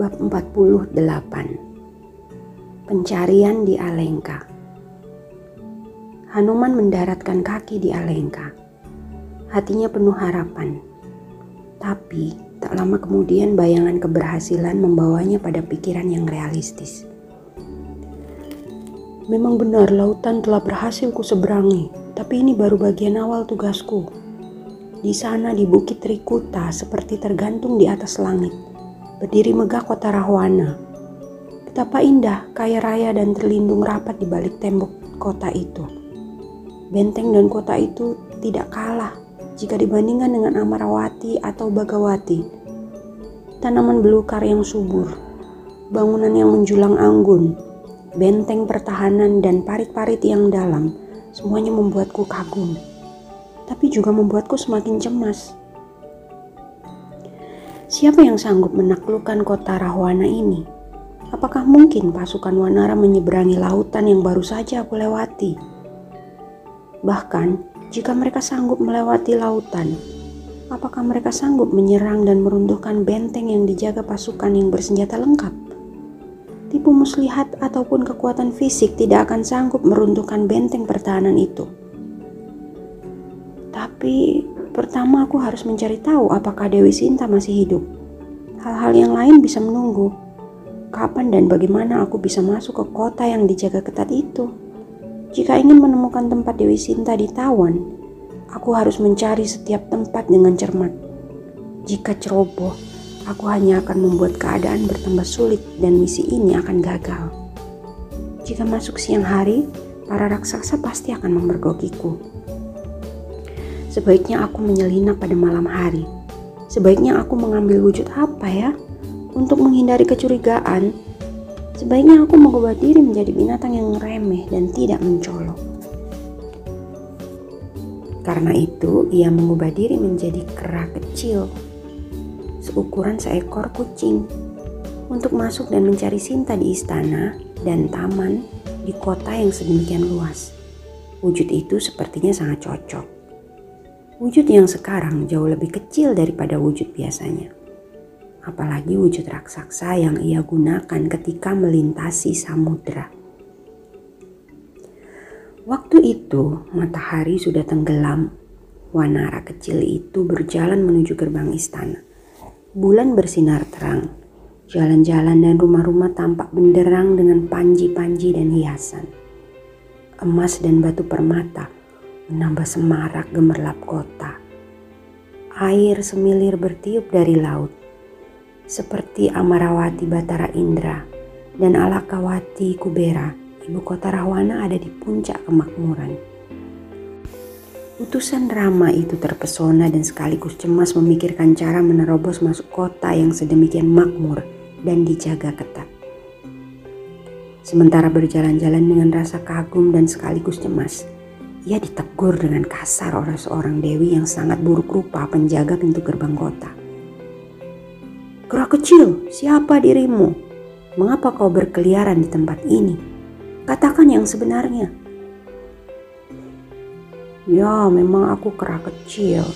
Bab 48 Pencarian di Alengka Hanuman mendaratkan kaki di Alengka. Hatinya penuh harapan. Tapi tak lama kemudian bayangan keberhasilan membawanya pada pikiran yang realistis. Memang benar lautan telah berhasil ku seberangi, tapi ini baru bagian awal tugasku. Di sana di Bukit Trikuta seperti tergantung di atas langit berdiri megah kota Rahwana. Betapa indah, kaya raya dan terlindung rapat di balik tembok kota itu. Benteng dan kota itu tidak kalah jika dibandingkan dengan Amarawati atau Bagawati. Tanaman belukar yang subur, bangunan yang menjulang anggun, benteng pertahanan dan parit-parit yang dalam, semuanya membuatku kagum. Tapi juga membuatku semakin cemas Siapa yang sanggup menaklukkan kota Rahwana ini? Apakah mungkin pasukan Wanara menyeberangi lautan yang baru saja aku lewati? Bahkan, jika mereka sanggup melewati lautan, apakah mereka sanggup menyerang dan meruntuhkan benteng yang dijaga pasukan yang bersenjata lengkap? Tipu muslihat ataupun kekuatan fisik tidak akan sanggup meruntuhkan benteng pertahanan itu. Tapi Pertama aku harus mencari tahu apakah Dewi Sinta masih hidup. Hal-hal yang lain bisa menunggu. Kapan dan bagaimana aku bisa masuk ke kota yang dijaga ketat itu? Jika ingin menemukan tempat Dewi Sinta di Tawan, aku harus mencari setiap tempat dengan cermat. Jika ceroboh, aku hanya akan membuat keadaan bertambah sulit dan misi ini akan gagal. Jika masuk siang hari, para raksasa pasti akan memergokiku. Sebaiknya aku menyelinap pada malam hari. Sebaiknya aku mengambil wujud apa ya? Untuk menghindari kecurigaan, sebaiknya aku mengubah diri menjadi binatang yang remeh dan tidak mencolok. Karena itu, ia mengubah diri menjadi kera kecil, seukuran seekor kucing, untuk masuk dan mencari Sinta di istana dan taman di kota yang sedemikian luas. Wujud itu sepertinya sangat cocok. Wujud yang sekarang jauh lebih kecil daripada wujud biasanya. Apalagi wujud raksasa yang ia gunakan ketika melintasi samudera. Waktu itu matahari sudah tenggelam. Wanara kecil itu berjalan menuju gerbang istana. Bulan bersinar terang. Jalan-jalan dan rumah-rumah tampak benderang dengan panji-panji dan hiasan. Emas dan batu permata menambah semarak gemerlap kota. Air semilir bertiup dari laut, seperti Amarawati Batara Indra dan Alakawati Kubera, ibu kota Rahwana ada di puncak kemakmuran. Utusan Rama itu terpesona dan sekaligus cemas memikirkan cara menerobos masuk kota yang sedemikian makmur dan dijaga ketat. Sementara berjalan-jalan dengan rasa kagum dan sekaligus cemas, ia ditegur dengan kasar oleh seorang dewi yang sangat buruk rupa penjaga pintu gerbang kota. Gerak kecil, siapa dirimu? Mengapa kau berkeliaran di tempat ini? Katakan yang sebenarnya. Ya, memang aku kera kecil.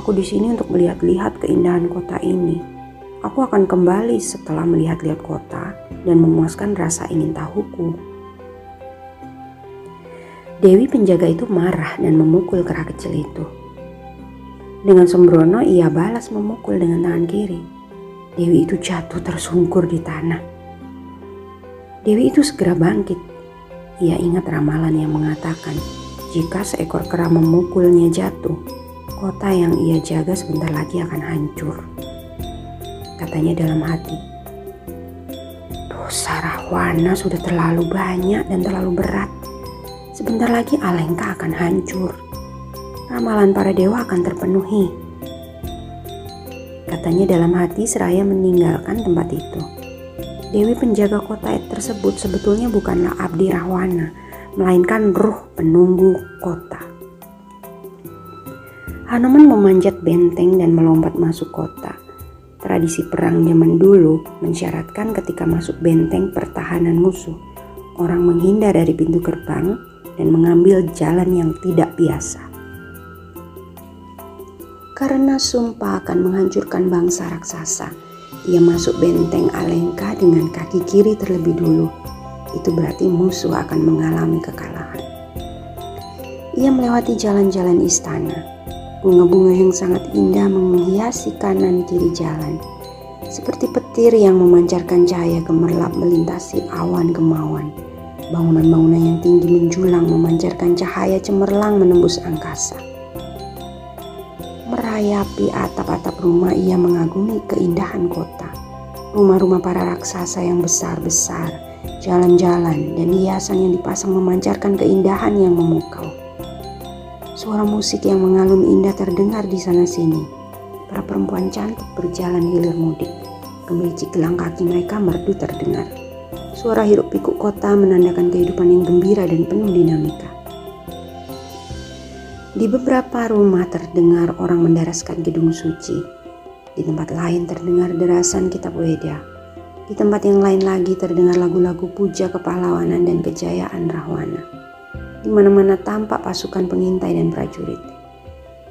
Aku di sini untuk melihat-lihat keindahan kota ini. Aku akan kembali setelah melihat-lihat kota dan memuaskan rasa ingin tahuku. Dewi penjaga itu marah dan memukul kera kecil itu. Dengan sembrono ia balas memukul dengan tangan kiri. Dewi itu jatuh tersungkur di tanah. Dewi itu segera bangkit. Ia ingat ramalan yang mengatakan jika seekor kera memukulnya jatuh, kota yang ia jaga sebentar lagi akan hancur. Katanya dalam hati, dosa Rahwana sudah terlalu banyak dan terlalu berat Sebentar lagi Alengka akan hancur. ramalan para dewa akan terpenuhi. Katanya dalam hati seraya meninggalkan tempat itu. Dewi penjaga kota tersebut sebetulnya bukanlah Abdi Rahwana, melainkan ruh penunggu kota. Hanuman memanjat benteng dan melompat masuk kota. Tradisi perang zaman dulu mensyaratkan ketika masuk benteng pertahanan musuh, orang menghindar dari pintu gerbang dan mengambil jalan yang tidak biasa. Karena sumpah akan menghancurkan bangsa raksasa, ia masuk benteng Alengka dengan kaki kiri terlebih dulu. Itu berarti musuh akan mengalami kekalahan. Ia melewati jalan-jalan istana. Bunga-bunga yang sangat indah menghiasi kanan kiri jalan. Seperti petir yang memancarkan cahaya gemerlap melintasi awan kemauan. Bangunan-bangunan yang tinggi menjulang memancarkan cahaya cemerlang menembus angkasa merayapi atap-atap rumah ia mengagumi keindahan kota. Rumah-rumah para raksasa yang besar-besar, jalan-jalan dan hiasan yang dipasang memancarkan keindahan yang memukau. Suara musik yang mengalun indah terdengar di sana-sini. Para perempuan cantik berjalan hilir mudik. Gemericik gelang kaki mereka merdu terdengar. Suara hiruk pikuk kota menandakan kehidupan yang gembira dan penuh dinamika. Di beberapa rumah terdengar orang mendaraskan gedung suci. Di tempat lain terdengar derasan kitab Weda. Di tempat yang lain lagi terdengar lagu-lagu puja kepahlawanan dan kejayaan Rahwana. Di mana-mana tampak pasukan pengintai dan prajurit.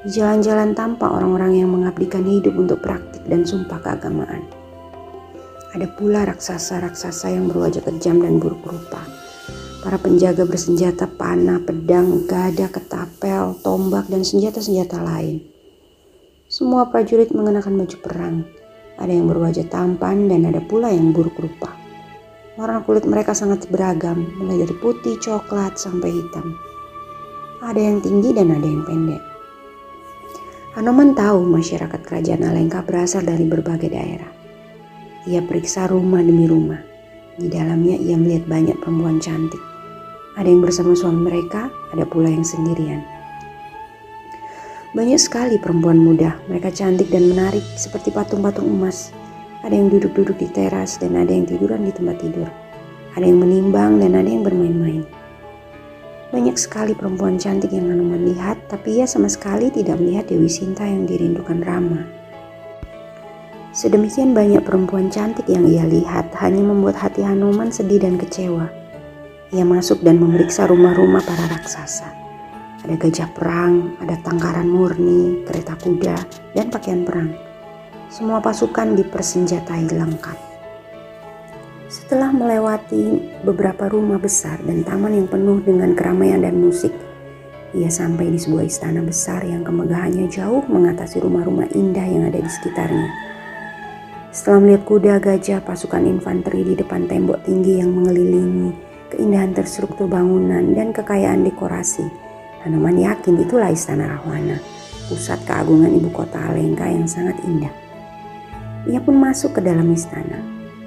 Di jalan-jalan tampak orang-orang yang mengabdikan hidup untuk praktik dan sumpah keagamaan. Ada pula raksasa-raksasa yang berwajah kejam dan buruk rupa Para penjaga bersenjata panah, pedang, gada, ketapel, tombak, dan senjata-senjata lain. Semua prajurit mengenakan baju perang. Ada yang berwajah tampan dan ada pula yang buruk rupa. Warna kulit mereka sangat beragam, mulai dari putih, coklat, sampai hitam. Ada yang tinggi dan ada yang pendek. Hanoman tahu masyarakat kerajaan Alengka berasal dari berbagai daerah. Ia periksa rumah demi rumah. Di dalamnya ia melihat banyak perempuan cantik. Ada yang bersama suami mereka, ada pula yang sendirian. Banyak sekali perempuan muda, mereka cantik dan menarik seperti patung-patung emas. Ada yang duduk-duduk di teras dan ada yang tiduran di tempat tidur. Ada yang menimbang dan ada yang bermain-main. Banyak sekali perempuan cantik yang Hanuman lihat, tapi ia sama sekali tidak melihat Dewi Sinta yang dirindukan Rama. Sedemikian banyak perempuan cantik yang ia lihat hanya membuat hati Hanuman sedih dan kecewa. Ia masuk dan memeriksa rumah-rumah para raksasa. Ada gajah perang, ada tangkaran murni, kereta kuda, dan pakaian perang. Semua pasukan dipersenjatai lengkap. Setelah melewati beberapa rumah besar dan taman yang penuh dengan keramaian dan musik, ia sampai di sebuah istana besar yang kemegahannya jauh mengatasi rumah-rumah indah yang ada di sekitarnya. Setelah melihat kuda gajah pasukan infanteri di depan tembok tinggi yang mengelilingi, keindahan terstruktur bangunan, dan kekayaan dekorasi. Hanuman yakin itulah Istana Rahwana, pusat keagungan ibu kota Alengka yang sangat indah. Ia pun masuk ke dalam istana.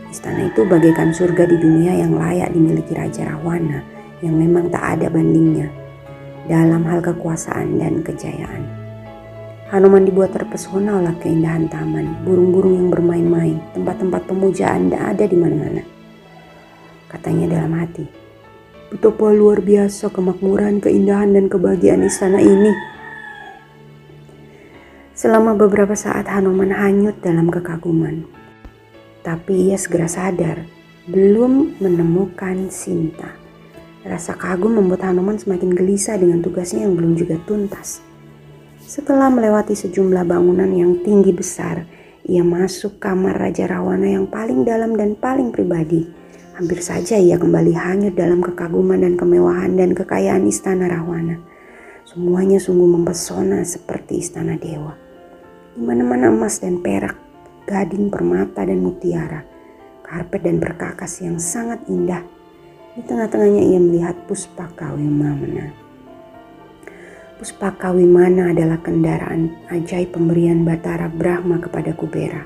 Istana itu bagaikan surga di dunia yang layak dimiliki Raja Rahwana yang memang tak ada bandingnya dalam hal kekuasaan dan kejayaan. Hanuman dibuat terpesona oleh keindahan taman, burung-burung yang bermain-main, tempat-tempat pemujaan ada di mana-mana katanya dalam hati. Betapa luar biasa kemakmuran, keindahan, dan kebahagiaan istana ini. Selama beberapa saat Hanuman hanyut dalam kekaguman. Tapi ia segera sadar, belum menemukan Sinta. Rasa kagum membuat Hanuman semakin gelisah dengan tugasnya yang belum juga tuntas. Setelah melewati sejumlah bangunan yang tinggi besar, ia masuk kamar Raja Rawana yang paling dalam dan paling pribadi Hampir saja ia kembali hanyut dalam kekaguman dan kemewahan dan kekayaan istana Rahwana. Semuanya sungguh mempesona seperti istana dewa. Di mana-mana emas dan perak, gading, permata dan mutiara, karpet dan perkakas yang sangat indah. Di tengah-tengahnya ia melihat Puspaka Wimana. Puspaka Wimana adalah kendaraan ajaib pemberian Batara Brahma kepada Kubera.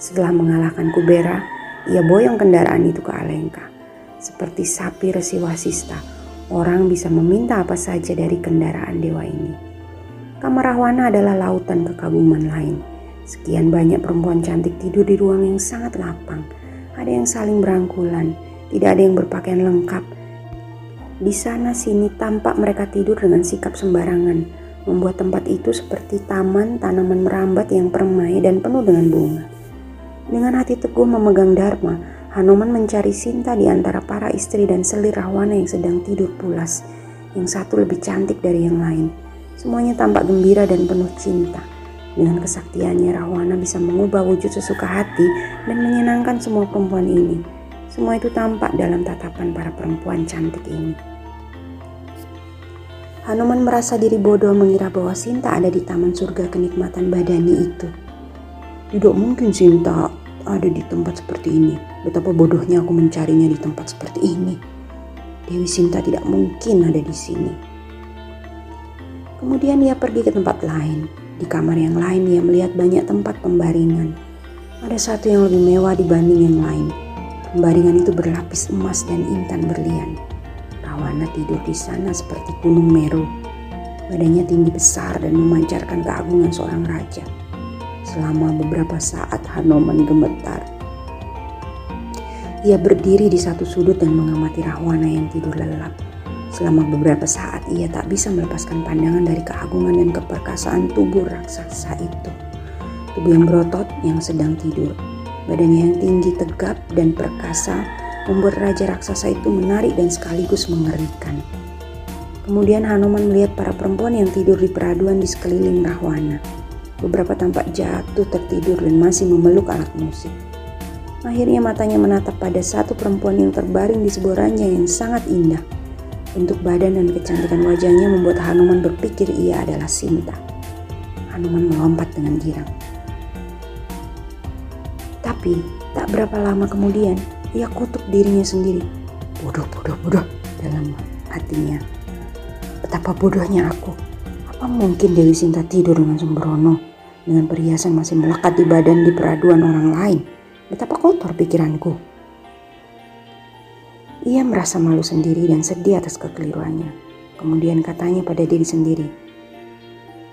Setelah mengalahkan Kubera, ia boyong kendaraan itu ke Alengka. Seperti sapi resi wasista, orang bisa meminta apa saja dari kendaraan dewa ini. Kamar Rahwana adalah lautan kekaguman lain. Sekian banyak perempuan cantik tidur di ruang yang sangat lapang. Ada yang saling berangkulan, tidak ada yang berpakaian lengkap. Di sana sini tampak mereka tidur dengan sikap sembarangan, membuat tempat itu seperti taman tanaman merambat yang permai dan penuh dengan bunga. Dengan hati teguh memegang Dharma, Hanoman mencari Sinta di antara para istri dan selir Rahwana yang sedang tidur pulas. Yang satu lebih cantik dari yang lain. Semuanya tampak gembira dan penuh cinta. Dengan kesaktiannya Rahwana bisa mengubah wujud sesuka hati dan menyenangkan semua perempuan ini. Semua itu tampak dalam tatapan para perempuan cantik ini. Hanuman merasa diri bodoh mengira bahwa Sinta ada di taman surga kenikmatan badani itu. Tidak mungkin Sinta ada di tempat seperti ini. Betapa bodohnya aku mencarinya di tempat seperti ini. Dewi Sinta tidak mungkin ada di sini. Kemudian ia pergi ke tempat lain. Di kamar yang lain ia melihat banyak tempat pembaringan. Ada satu yang lebih mewah dibanding yang lain. Pembaringan itu berlapis emas dan intan berlian. Rawana tidur di sana seperti gunung Meru. Badannya tinggi besar dan memancarkan keagungan seorang raja. Selama beberapa saat Hanoman gemetar. Ia berdiri di satu sudut dan mengamati Rahwana yang tidur lelap. Selama beberapa saat ia tak bisa melepaskan pandangan dari keagungan dan keperkasaan tubuh raksasa itu. Tubuh yang berotot yang sedang tidur. Badannya yang tinggi tegap dan perkasa membuat raja raksasa itu menarik dan sekaligus mengerikan. Kemudian Hanuman melihat para perempuan yang tidur di peraduan di sekeliling Rahwana. Beberapa tampak jatuh tertidur dan masih memeluk alat musik. Akhirnya matanya menatap pada satu perempuan yang terbaring di sebuah ranjang yang sangat indah. Bentuk badan dan kecantikan wajahnya membuat Hanuman berpikir ia adalah Sinta. Hanuman melompat dengan girang. Tapi tak berapa lama kemudian ia kutuk dirinya sendiri. Bodoh, bodoh, bodoh dalam hatinya. Betapa bodohnya aku. Apa mungkin Dewi Sinta tidur dengan sembrono, dengan perhiasan masih melekat di badan di peraduan orang lain? Betapa kotor pikiranku. Ia merasa malu sendiri dan sedih atas kekeliruannya. Kemudian katanya pada diri sendiri,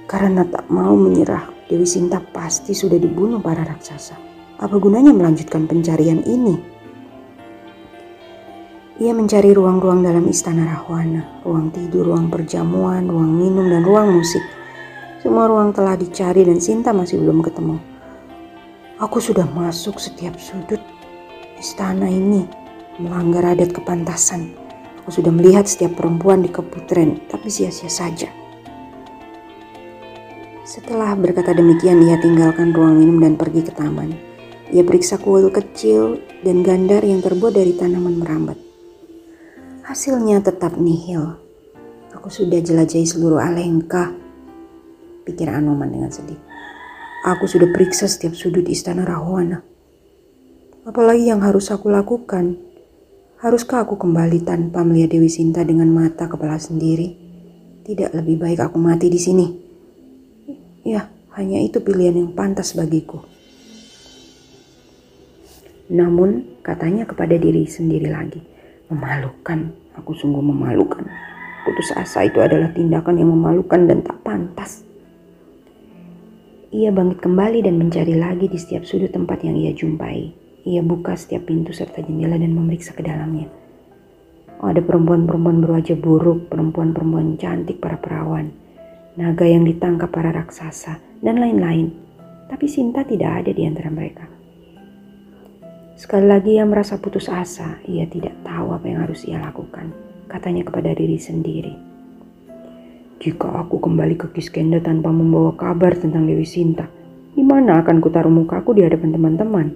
karena tak mau menyerah, Dewi Sinta pasti sudah dibunuh para raksasa. Apa gunanya melanjutkan pencarian ini? Ia mencari ruang-ruang dalam istana Rahwana, ruang tidur, ruang perjamuan, ruang minum, dan ruang musik. Semua ruang telah dicari dan Sinta masih belum ketemu. Aku sudah masuk setiap sudut istana ini, melanggar adat kepantasan. Aku sudah melihat setiap perempuan di keputren, tapi sia-sia saja. Setelah berkata demikian, ia tinggalkan ruang minum dan pergi ke taman. Ia periksa kuil kecil dan gandar yang terbuat dari tanaman merambat. Hasilnya tetap nihil. Aku sudah jelajahi seluruh Alengka, pikir Anoman dengan sedih. Aku sudah periksa setiap sudut istana Rahwana. Apalagi yang harus aku lakukan? Haruskah aku kembali tanpa melihat Dewi Sinta dengan mata kepala sendiri? Tidak lebih baik aku mati di sini. Ya, hanya itu pilihan yang pantas bagiku. Namun, katanya kepada diri sendiri lagi, memalukan. Aku sungguh memalukan. Putus asa itu adalah tindakan yang memalukan dan tak pantas. Ia bangkit kembali dan mencari lagi di setiap sudut tempat yang ia jumpai. Ia buka setiap pintu serta jendela dan memeriksa ke dalamnya. Oh, ada perempuan-perempuan berwajah buruk, perempuan-perempuan cantik para perawan, naga yang ditangkap para raksasa, dan lain-lain. Tapi Sinta tidak ada di antara mereka. Sekali lagi ia merasa putus asa, ia tidak tahu apa yang harus ia lakukan. Katanya kepada diri sendiri. Jika aku kembali ke Kiskenda tanpa membawa kabar tentang Dewi Sinta, di mana akan kutaruh mukaku di hadapan teman-teman?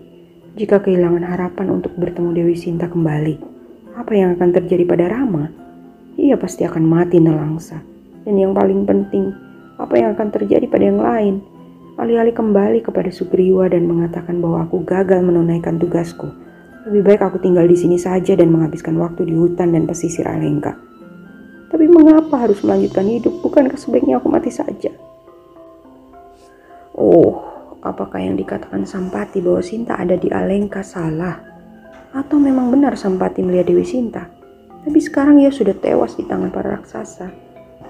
Jika kehilangan harapan untuk bertemu Dewi Sinta kembali, apa yang akan terjadi pada Rama? Ia pasti akan mati nelangsa. Dan yang paling penting, apa yang akan terjadi pada yang lain? Alih-alih kembali kepada Sugriwa dan mengatakan bahwa aku gagal menunaikan tugasku, lebih baik aku tinggal di sini saja dan menghabiskan waktu di hutan dan pesisir Alengka. Tapi mengapa harus melanjutkan hidup? Bukankah sebaiknya aku mati saja? Oh, apakah yang dikatakan Sampati bahwa Sinta ada di Alengka salah? Atau memang benar Sampati melihat Dewi Sinta? Tapi sekarang ia sudah tewas di tangan para raksasa.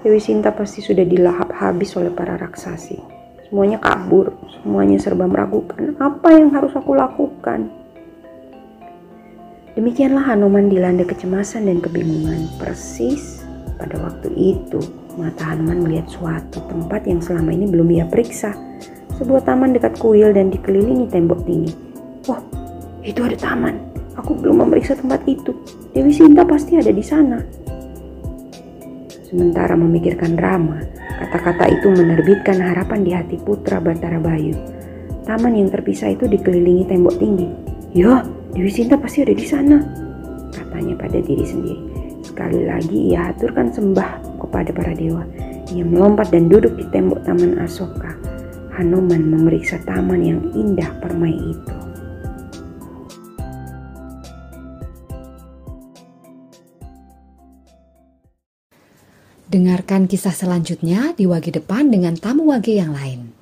Dewi Sinta pasti sudah dilahap habis oleh para raksasi. Semuanya kabur, semuanya serba meragukan apa yang harus aku lakukan. Demikianlah Hanoman dilanda kecemasan dan kebingungan. Persis pada waktu itu, mata Hanoman melihat suatu tempat yang selama ini belum ia periksa. Sebuah taman dekat kuil dan dikelilingi tembok tinggi. Wah, itu ada taman. Aku belum memeriksa tempat itu. Dewi Sinta pasti ada di sana. Sementara memikirkan Rama, kata-kata itu menerbitkan harapan di hati putra Batara Bayu. Taman yang terpisah itu dikelilingi tembok tinggi. Ya, Dewi Sinta pasti ada di sana, katanya pada diri sendiri. Sekali lagi ia aturkan sembah kepada para dewa. Ia melompat dan duduk di tembok taman Asoka. Hanuman memeriksa taman yang indah permai itu. Dengarkan kisah selanjutnya di wage depan dengan tamu wage yang lain.